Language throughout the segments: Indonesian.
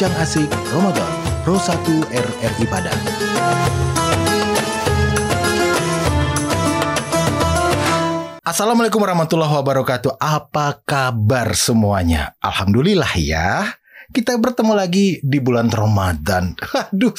Bincang Asik Ramadan Pro 1 RRI Padang. Assalamualaikum warahmatullahi wabarakatuh. Apa kabar semuanya? Alhamdulillah ya. Kita bertemu lagi di bulan Ramadan. Aduh,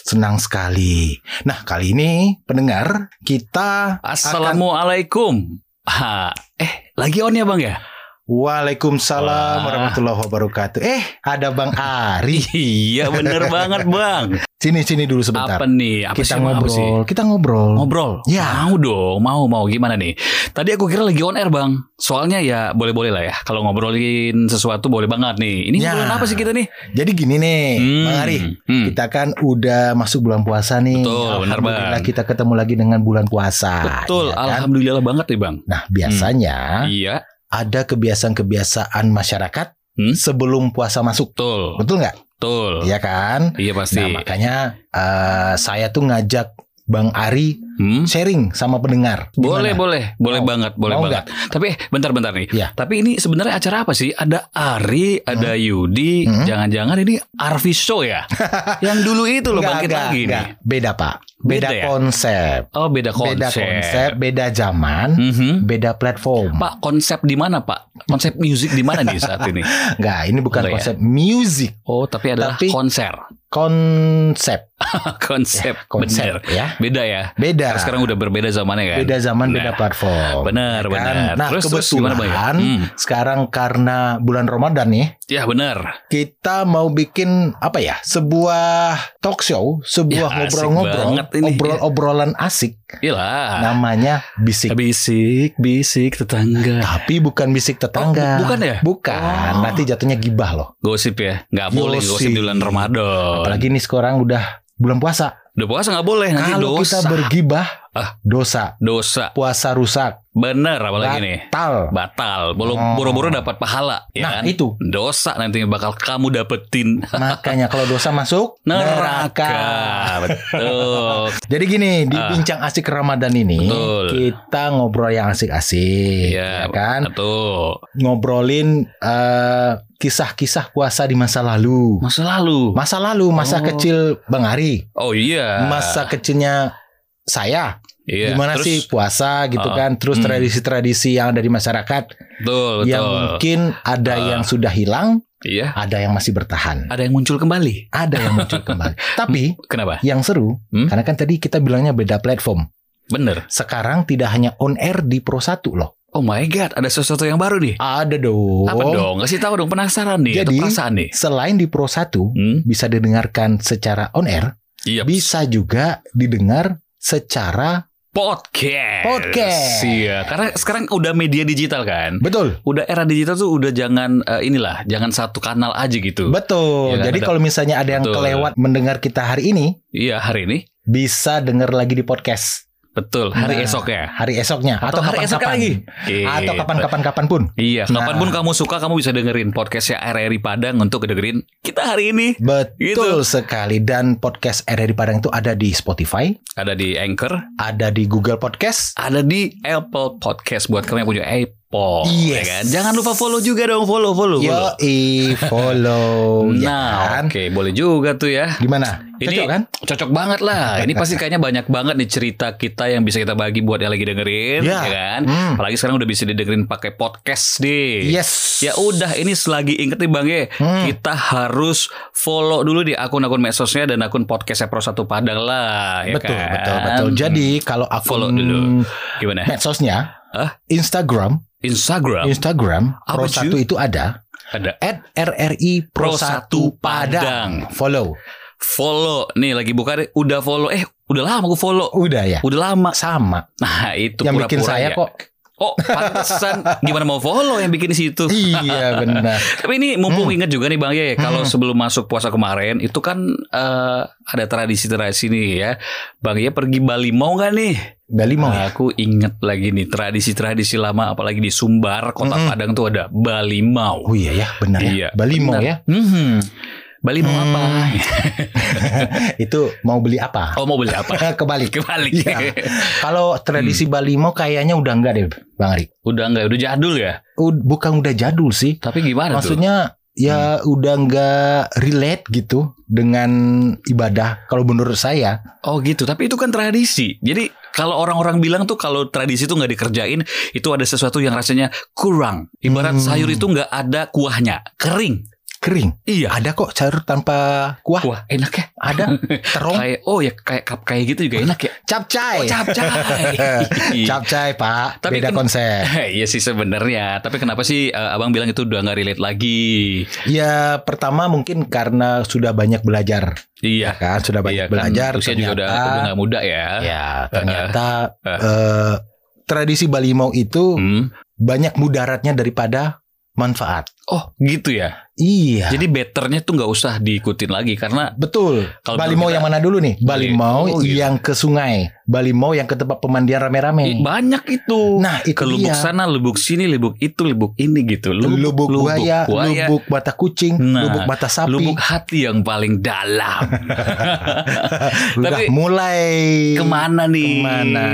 senang sekali. Nah, kali ini pendengar kita akan Assalamualaikum. Ha, eh, lagi on ya bang ya? Waalaikumsalam Wah. warahmatullahi wabarakatuh. Eh, ada Bang Ari. Iya bener banget bang. Sini sini dulu sebentar. Apa nih? Apa kita sih? Apa sih? ngobrol. Kita ngobrol. Ngobrol? Ya. Mau dong, mau mau gimana nih? Tadi aku kira lagi on air bang. Soalnya ya boleh-boleh lah ya. Kalau ngobrolin sesuatu boleh banget nih. Ini Ya. ngobrolin apa sih kita nih? Jadi gini nih, Hmm, Bang Ari. hmm. Kita kan udah masuk bulan puasa nih. Betul, benar, Alhamdulillah Bang. kita ketemu lagi dengan bulan puasa. Betul, ya kan? alhamdulillah banget nih bang. Nah, biasanya Iya, ada kebiasaan-kebiasaan masyarakat Hmm? sebelum puasa masuk. betul, Betul nggak? betul. Iya kan? Iya pasti. Nah, makanya eh, saya tuh ngajak Bang Ari Hmm? sharing sama pendengar. Boleh, Gimana? boleh, boleh Mau? banget, boleh Mau banget. Tapi eh, bentar-bentar nih. Iya. Tapi ini sebenarnya acara apa sih? Ada Ari, ada Yudi, Hmm. jangan-jangan ini Arvi Show ya? Yang dulu itu loh bangkit nggak, lagi nggak. nih. Beda Pak. Beda, Beda ya? konsep. Oh beda konsep. Beda konsep, beda zaman, Mhm. beda platform. Pak konsep di mana Pak? Konsep musik di mana nih saat ini? Nggak, ini bukan Enggak ya? konsep music, Oh tapi adalah Tapi- konser. konsep. konsep, Konsep bener. ya. Beda ya. Beda. Karena sekarang udah berbeda zamannya kan. Beda zaman, Nah, beda platform. Benar, Ya kan? benar. Nah, terus, terus gimana ya? kebetulan Hmm. sekarang karena bulan Ramadan nih, Ya benar. kita mau bikin apa ya? Sebuah talk show, sebuah Ya, ngobrol-ngobrol, ini. obrol-obrolan asik. Iyalah. Namanya bisik. Bisik, bisik tetangga. Tapi bukan bisik tetangga. Oh, bukan ya? Bukan. Oh. Nanti jatuhnya gibah loh. Gosip ya, nggak boleh Gosip. gosip di bulan Ramadan. Apalagi nih sekarang udah bulan puasa. Udah puasa nggak boleh nanti Kalau dosa. kita bergibah, Ah. dosa. dosa. Puasa rusak. Bener apalagi nih. Batal. Batal. Boro- Oh. Boro-boro dapat pahala. Ya Nah, kan? itu. Dosa nanti bakal kamu dapetin. Makanya kalau dosa masuk Neraka. Betul. Jadi gini, di Ah. bincang asik Ramadan ini Betul. kita ngobrol yang asik-asik, Iya, ya kan? Betul. Ngobrolin eh, kisah-kisah puasa di masa lalu. Masa lalu. Masa lalu, masa Oh. kecil Bang Ari, Oh iya. masa kecilnya saya. Iya. Gimana Terus- sih puasa gitu Ah, kan? Terus hmm. tradisi-tradisi yang ada di masyarakat Betul, betul. yang mungkin ada Ah. yang sudah hilang, Iya. ada yang masih bertahan, Ada yang muncul kembali. ada yang muncul kembali. Tapi Kenapa? yang seru, Hmm? karena kan tadi kita bilangnya beda platform. Bener. Sekarang tidak hanya on air di Pro 1 loh. Oh my god, ada sesuatu yang baru nih. Ada dong. Apa dong? Kasih tahu dong penasaran nih. Jadi- perasaan nih. Selain di Pro 1 Hmm? bisa didengarkan secara on air, Iya. bisa juga didengar secara Podcast. Podcast. Iya, karena sekarang udah media digital kan. betul. Udah era digital tuh udah jangan eh, inilah, jangan satu kanal aja gitu. Betul. Kan, Jadi kalau misalnya ada yang Betul. kelewat mendengar kita hari ini, Iya, hari ini. bisa dengar lagi di podcast Betul, hari Nah, esoknya. hari esoknya atau, hari esok kapan-kapan lagi. atau Gitu. kapan-kapan kapan pun. Iya, Nah. kapan pun kamu suka kamu bisa dengerin podcastnya RRI Padang untuk dengerin kita hari ini. Betul Gitu. sekali dan podcast RRI Padang itu ada di Spotify, Ada di Anchor, ada di Google Podcast, ada di Apple Podcast buat kamu yang punya Apple. Yes. ya kan? Jangan lupa follow juga dong, follow, follow, follow. Yo, follow, ya Nah, kan? oke, boleh juga tuh ya. Gimana? Ini Cocok kan? Cocok banget lah. Ini pasti kayaknya banyak banget nih cerita kita yang bisa kita bagi buat yang lagi dengerin, Ya. ya kan? Hmm. Apalagi sekarang udah bisa didengerin pakai podcast nih. Yes. Ya udah, ini selagi inget nih Bang ya, Hmm. kita harus follow dulu di akun-akun medsosnya dan akun podcastnya Pro 1 Padang lah, ya betul, kan? betul, betul. Jadi kalau akun Follow dulu. Gimana? medsosnya, Hah? Instagram, Instagram Instagram Pro Apa, 1 itu ada ada at RRI Pro Pro 1 1 Padang. Padang. Follow. follow. Nih lagi buka deh, udah follow. Eh, udah lama gue follow. Udah ya. Udah lama. Sama. Nah, itu yang bikin pura-pura saya ya. kok. Oh, pantesan gimana mau follow yang bikin di situ. iya benar. Tapi ini mumpung Hmm. ingat juga nih Bang Ye, kalau sebelum masuk puasa kemarin itu kan eh, ada tradisi-tradisi nih ya. Bang Ye pergi Bali mau nggak nih? Bali mau ya? Aku inget lagi nih tradisi-tradisi lama apalagi di Sumbar, Kota Mm-mm. Padang tuh ada Bali mau. Oh iya ya, benar ya. Iya, Bali mau ya. Mhm. Bali mau Hmm. apa? itu mau beli apa? Oh mau beli apa? Kebalik. Kebalik. Iya. Kalau tradisi Bali mau kayaknya udah enggak deh, Bang Ari. Udah enggak, udah jadul ya. Ud- Bukan udah jadul sih. Tapi gimana tuh? Maksudnya ya udah nggak relate gitu dengan ibadah kalau menurut saya. Oh gitu, tapi itu kan tradisi. Jadi kalau orang-orang bilang tuh kalau tradisi itu nggak dikerjain, itu ada sesuatu yang rasanya kurang. Ibarat Hmm. sayur itu nggak ada kuahnya, kering. Kering. Iya. Ada kok sayur tanpa kuah. Wah enak ya. Ada. Terong. Kayak oh ya kayak kap kayak gitu juga enak ya. Capcay. Oh capcay. Capcay pak. Tapi Beda ken- konsep. Iya sih sebenarnya. Tapi kenapa sih eh, abang bilang itu udah nggak relate lagi? Ya pertama mungkin karena sudah banyak belajar. Iya. Kan sudah banyak Iya kan, belajar. usia juga udah ternyata- udah nggak muda ya. Ya ternyata Eh. eh, tradisi Balimau itu Hmm. banyak mudaratnya daripada manfaat. Oh gitu ya. Iya. Jadi betternya tuh nggak usah diikutin lagi karena Betul. Kalau Balimau kita- yang mana dulu nih? Balimau Oh, gitu. yang ke sungai. Balimau yang ke tempat pemandian rame-rame. banyak itu. Nah, itu ke lubuk dia. sana, lubuk sini, lubuk itu, lubuk ini gitu. Lubuk, buaya, buaya, lubuk mata kucing, Nah, lubuk mata sapi. lubuk hati yang paling dalam. Udah Tapi mulai ke mana nih? Ke mana?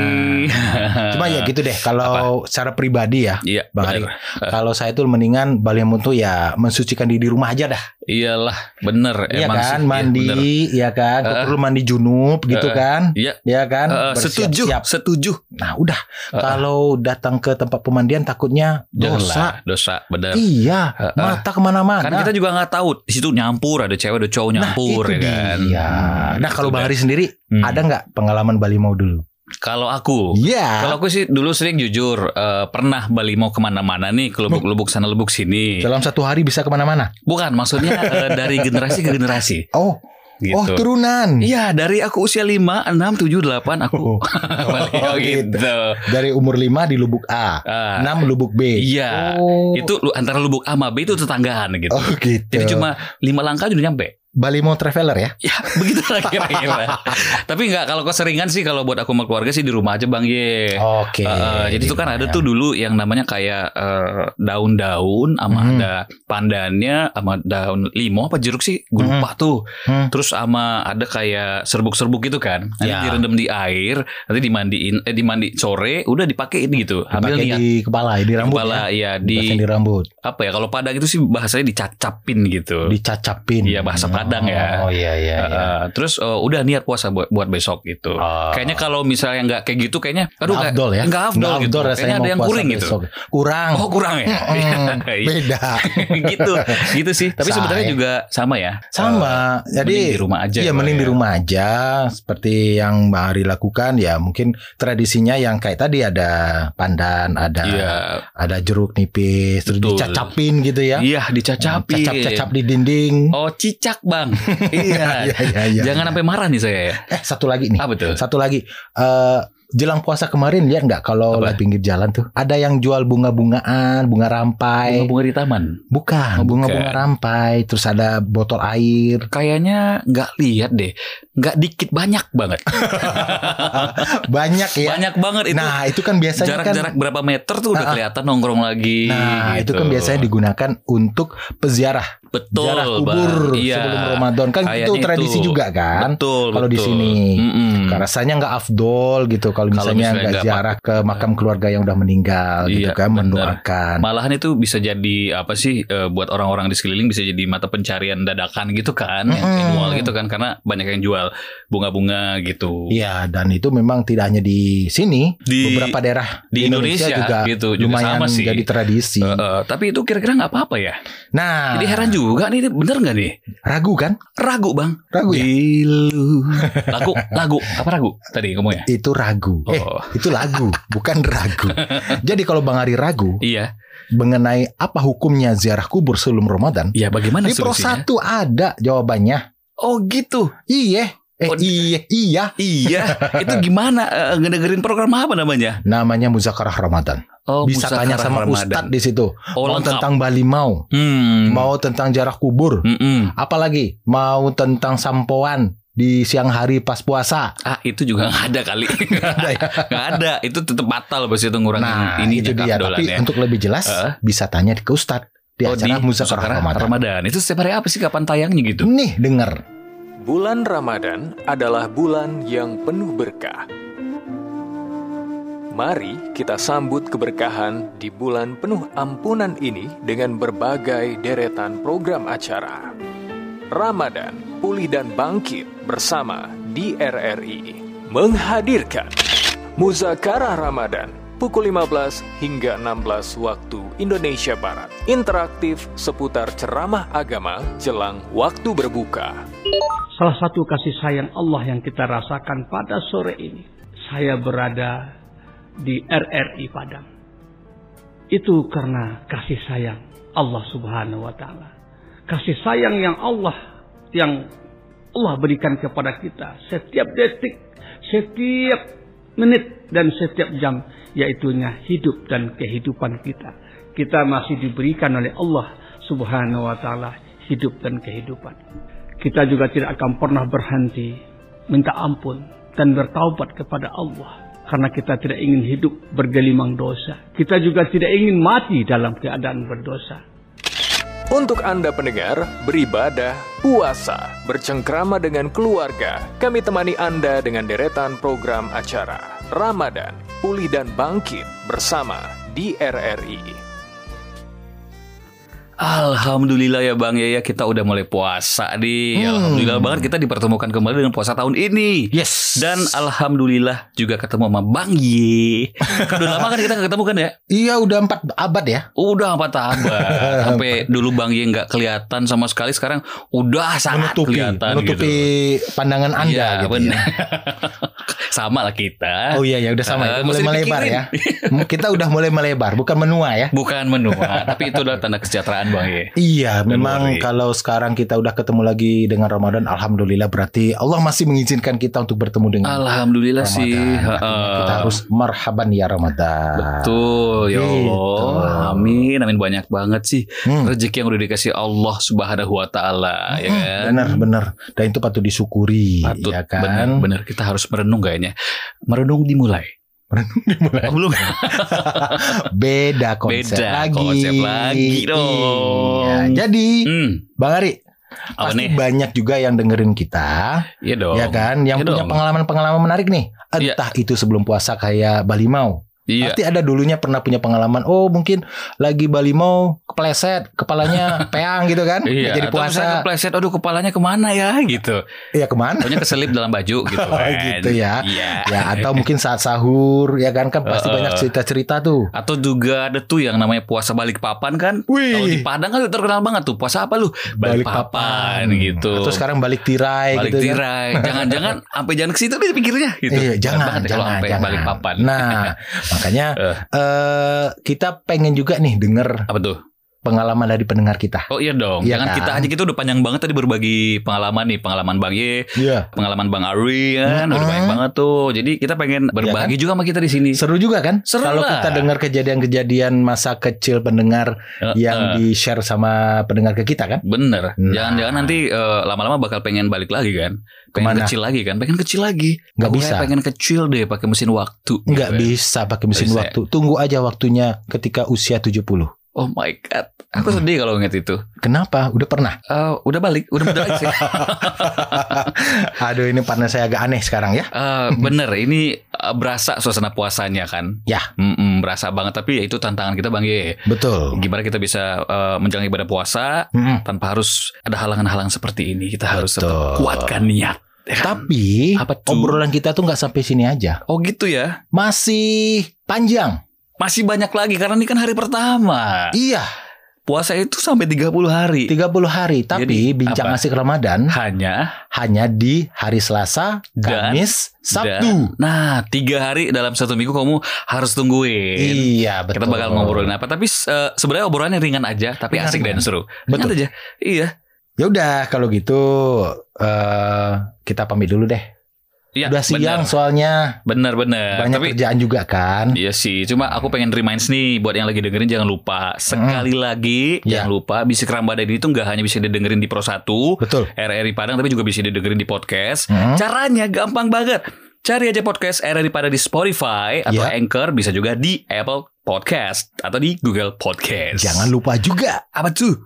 Cuma ya gitu deh kalau secara pribadi ya. Iya, Bang bener. Kalau saya tuh mendingan Balimau tuh ya mensucikan diri di rumah aja dah. Iyalah, bener. Iya emang kan, sih, iya, mandi, bener. ya kan, Eh. perlu mandi junub gitu kan, Iya, ya kan, eh, setuju, bersiap-siap. setuju. Nah udah, Eh, kalau datang ke tempat pemandian takutnya dosa. Dosa, bener. Iya, eh. mata ke mana-mana. Kan kita juga nggak tahu di situ nyampur ada cewek ada cowok nyampur nah, ya itu kan. dia. Hmm, Nah itu kalau Bang deh. Ari sendiri Hmm. ada nggak pengalaman Balimau dulu? Kalau aku, Iya. kalau aku sih dulu sering jujur eh, pernah Bali mau ke mana-mana nih ke lubuk-lubuk sana lubuk sini. Dalam satu hari bisa ke mana-mana. Bukan, maksudnya eh, dari generasi ke generasi. Oh, Gitu. oh turunan. Iya, dari aku usia 5, 6, 7, 8 aku Oh. Bali, oh, gitu. Dari umur 5 di lubuk A, Ah, 6 lubuk B. Iya. Oh. Itu antara lubuk A sama B itu tetanggaan gitu. Oh gitu. Jadi cuma lima langkah udah nyampe. Balimau traveler ya. Ya begitu lah kira-kira. Tapi nggak kalau keseringan sih kalau buat aku sama keluarga sih di rumah aja bang ye. Oke. Uh, jadi itu kan Di ada rumah tuh dulu yang namanya kayak uh, daun-daun sama Hmm. ada pandannya sama daun limau apa jeruk sih gue lupa tuh. Hmm. Terus sama ada kayak serbuk-serbuk gitu kan. Nanti Ya. direndam di air, nanti dimandiin eh dimandi sore udah dipakein gitu. Ambil di kepala, di rambut kepala ya. ya di di rambut, apa ya kalau Padang itu sih bahasanya dicacapin gitu. dicacapin. Iya, bahasa Padang ya. Oh iya iya. Uh, iya. uh, terus uh, udah niat puasa buat buat besok gitu. Oh. Kayaknya kalau misalnya nggak kayak gitu kayaknya aduh Nggak afdol ya. Nggak afdol gitu. afdol rasanya Kayaknya ada yang kuring gitu. Kurang. Oh kurang ya. Iya. Beda. gitu. Gitu sih. Tapi sebenarnya juga sama ya. Sama. Uh, Jadi mending di rumah aja. Iya mending ya. di rumah aja seperti yang Mbak Ari lakukan ya mungkin tradisinya yang kayak tadi ada pandan, ada Iya. ada jeruk nipis terus Betul. dicacapin gitu ya. Iya dicacapin. Cacap-cacap di dinding. Oh cicak bang. iya. Iya, iya, iya. Jangan sampai marah nih saya ya. Eh satu lagi nih. Ah betul. Satu lagi. Eh jelang puasa kemarin lihat nggak kalau Apa? di pinggir jalan tuh ada yang jual bunga-bungaan, bunga rampai. Bunga-bunga di taman. Bukan, Oh, bunga-bunga rampai, terus ada botol air. Kayaknya nggak lihat deh. Nggak dikit banyak banget. Banyak ya. Banyak banget itu. Nah, itu kan biasanya kan Jarak-jarak berapa meter tuh udah Ah, ah. kelihatan nongkrong lagi. Nah, itu gitu. kan biasanya digunakan untuk peziarah, Betul, Bang. kubur Iya. sebelum Ramadan. Kan itu Kayaknya tradisi itu. juga kan. Betul. Kalau di sini. Mm-mm. Karena rasanya nggak afdol gitu kalau misalnya nggak ziarah ke makam keluarga yang udah meninggal gitu Iya, kan bener. mendoakan. Malahan itu bisa jadi apa sih eh, buat orang-orang di sekeliling bisa jadi mata pencarian dadakan gitu kan, yang Mm-mm. annual gitu kan karena banyak yang jual bunga-bunga gitu. Iya, dan itu memang tidak hanya di sini, Di beberapa daerah di Indonesia, juga gitu juga lumayan sama sih. jadi tradisi. Eh, eh, tapi itu kira-kira nggak apa-apa ya. nah, Jadi heran juga nih, ini bener nggak nih? ragu kan? Ragu bang. Ragu ya? Dilu. Lagu, lagu. Apa ragu tadi ngomongnya? Itu ragu. Eh, Oh, itu lagu, bukan ragu. Jadi kalau Bang Ari ragu iya. mengenai apa hukumnya ziarah kubur sebelum Ramadan, Iya, bagaimana di Pro? 1 ada jawabannya. Oh gitu. Iya. Eh, iya, iya. Iya. itu gimana? Eh, ngedengerin program apa namanya? Namanya muzakarah Ramadan. Oh, Bisa tanya sama Ramadan. ustadz di situ. Oh, mau lengkap. tentang Bali mau, Hmm. mau tentang jarak kubur, Mm-mm. apalagi mau tentang sampoan di siang hari pas puasa. Ah itu juga nggak ada kali. Nggak ada ya? Ada. Itu tetap batal pasti itu ngurangin Nah, ini itu dia. Tapi untuk lebih jelas Heeh. bisa tanya ke ustadz di Oh, acara muzakarah Ramadan. Ramadan. Itu setiap hari apa sih? Kapan tayangnya gitu? Nih, denger. Bulan Ramadan adalah bulan yang penuh berkah. Mari kita sambut keberkahan di bulan penuh ampunan ini dengan berbagai deretan program acara. Ramadan, Pulih dan Bangkit bersama di RRI menghadirkan Muzakarah Ramadan pukul 15 hingga 16 waktu Indonesia Barat. Interaktif seputar ceramah agama jelang waktu berbuka. Salah satu kasih sayang Allah yang kita rasakan pada sore ini. Saya berada di RRI Padang. Itu karena kasih sayang Allah Subhanahu wa taala. Kasih sayang yang Allah yang Allah berikan kepada kita setiap detik, setiap menit dan setiap jam yaitunya hidup dan kehidupan kita. Kita masih diberikan oleh Allah Subhanahu wa taala hidup dan kehidupan. Kita juga tidak akan pernah berhenti minta ampun dan bertaubat kepada Allah karena kita tidak ingin hidup bergelimang dosa. Kita juga tidak ingin mati dalam keadaan berdosa. Untuk Anda pendengar, beribadah, puasa, bercengkrama dengan keluarga, kami temani Anda dengan deretan program acara Ramadan, Pulih dan Bangkit bersama di RRI. Alhamdulillah ya Bang ya, ya kita udah mulai puasa nih. Hmm. Alhamdulillah banget kita dipertemukan kembali dengan puasa tahun ini. Yes. Dan alhamdulillah juga ketemu sama Bang. Kan udah lama kan kita ketemu kan ya? Iya udah empat abad ya. Udah empat abad. Sampai dulu Bang Ye nggak kelihatan sama sekali. Sekarang udah sangat menutupi kelihatan menutupi gitu. pandangan Anda Iya, gitu bener. ya. sama lah kita. Oh iya ya udah sama itu mulai melebar ya. kita udah mulai melebar, bukan menua ya. Bukan menua, tapi itu adalah tanda kesejahteraan Bang Ye. Iya, memang worry. kalau sekarang kita udah ketemu lagi dengan Ramadan, alhamdulillah berarti Allah masih mengizinkan kita untuk bertemu dengan Alhamdulillah Ramadan. sih. Artinya Heeh. kita harus marhaban ya Ramadan. Betul, ya Gitu. Allah. Amin, amin banyak banget sih Hmm. rezeki yang udah dikasih Allah Subhanahu wa taala, ya kan? Benar, benar. Dan itu patut disyukuri, Patut, ya kan? benar, benar. Kita harus merenung kayaknya. Merenung dimulai. Merenung dimulai. Oh, belum. Beda konsep Beda lagi. konsep lagi dong. Iya. Jadi, hmm, Bang Ari, apa pasti nih? banyak juga yang dengerin kita, Iya dong. ya kan? Yang Iya punya pengalaman-pengalaman menarik nih. Iya. Entah itu sebelum puasa kayak Bali Mau. Iya. Pasti ada dulunya pernah punya pengalaman. Oh, mungkin lagi Bali Mau kepleset, kepalanya peang gitu kan? Iya, jadi atau puasa. kepleset, aduh kepalanya ke mana ya gitu. Iya ke mana? Taunya keselip dalam baju gitu Oh, kan. gitu ya. Iya. ya atau mungkin saat sahur ya kan kan pasti Heeh. banyak cerita-cerita tuh. Atau juga ada tuh yang namanya puasa balik papan kan. Wih. Kalau di Padang kan terkenal banget tuh. Puasa apa lu? Balik, papan, gitu. Atau sekarang balik tirai balik gitu kan. tirai. Jangan-jangan sampai jangan ke situ deh pikirnya gitu. Iya, jangan, ya jangan, sampai jangan. balik papan. Nah, makanya Eh. eh kita pengen juga nih denger Apa tuh? Pengalaman dari pendengar kita. Oh iya dong. Iya Jangan kan? kita aja kita udah panjang banget tadi berbagi pengalaman nih, pengalaman Bang Ye, Iya. pengalaman Bang Ari kan, udah banyak banget tuh. Jadi kita pengen berbagi juga sama kita di sini. Seru juga kan? Seru Kalau lah. kita dengar kejadian-kejadian masa kecil pendengar Eh, yang eh. di-share sama pendengar ke kita kan? Bener. Nah. Jangan-jangan nanti eh, lama-lama bakal pengen balik lagi kan? Pengen Ke mana? kecil lagi kan? Pengen kecil lagi. Aku bisa. Pengen kecil deh pakai mesin waktu. Nggak gitu. bisa pakai mesin Bisa ya? waktu. Tunggu aja waktunya ketika usia 70. Oh my god. Aku sedih kalau inget itu. Kenapa? Udah pernah? Eh, udah balik, udah balik sih. Aduh ini partner saya agak aneh sekarang ya. Eh, bener, ini eh, berasa suasana puasanya kan? Ya. Mm-mm, berasa banget. Tapi ya itu tantangan kita Bang Ye. Betul. Gimana kita bisa eh, menjalani ibadah puasa Mm-mm. tanpa harus ada halangan-halangan seperti ini. Kita harus tetap Betul. kuatkan niat. ya kan? Tapi Apa tuh? obrolan kita tuh nggak sampai sini aja. Oh gitu ya. Masih panjang. Masih banyak lagi karena ini kan hari pertama. Iya, Puasa itu sampai 30 hari. 30 hari. Tapi Jadi, bincang apa? asik Ramadan Hanya hanya di hari Selasa, Dan- Kamis, Sabtu. Nah, tiga hari dalam satu minggu kamu harus tungguin. Iya, betul. Kita bakal ngobrolin apa? Tapi eh, sebenarnya obrolannya ringan aja, tapi Ringan, asik dan ringan. seru. Betul. Ringan aja. Iya. Ya udah kalau gitu eh kita pamit dulu deh. Iya, udah siang bener. soalnya Bener bener. banyak Tapi kerjaan juga kan. Iya sih, cuma aku pengen reminds nih buat yang lagi dengerin jangan lupa sekali lagi Iya. jangan lupa bisik Ramadan ini tuh nggak hanya bisa didengerin di Pro 1 Betul. RRI Padang tapi juga bisa didengerin di podcast. Hmm. Caranya gampang banget. Cari aja podcast RRI Padang di Spotify atau Iya. Anchor bisa juga di Apple Podcast atau di Google Podcast. Jangan lupa juga apa tuh?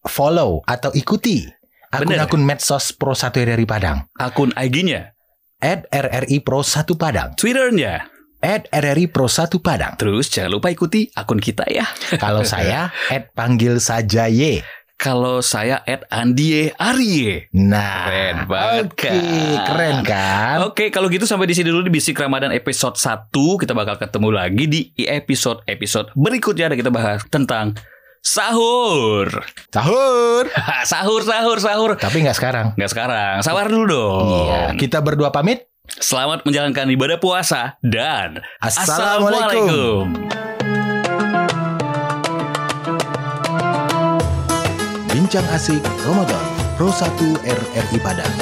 follow atau ikuti akun-akun medsos Pro 1 RRI Padang. Akun IG-nya, At RRI Pro 1 Padang. Twitternya, at RRI Pro 1 Padang. Terus jangan lupa ikuti akun kita ya. Kalau saya at panggil saja Y. Kalau saya at Andie Arie. Nah, Keren banget, Oke, kan? keren kan? Oke, kalau gitu sampai di sini dulu di Bisik Ramadan episode 1. Kita bakal ketemu lagi di episode-episode berikutnya dan kita bahas tentang sahur. Sahur. sahur, sahur, sahur. Tapi nggak sekarang. Nggak sekarang, sahur dulu dong. Iya, kita berdua pamit. Selamat menjalankan ibadah puasa dan Assalamualaikum. Bincang asik Ramadan Pro 1 RRI Padang.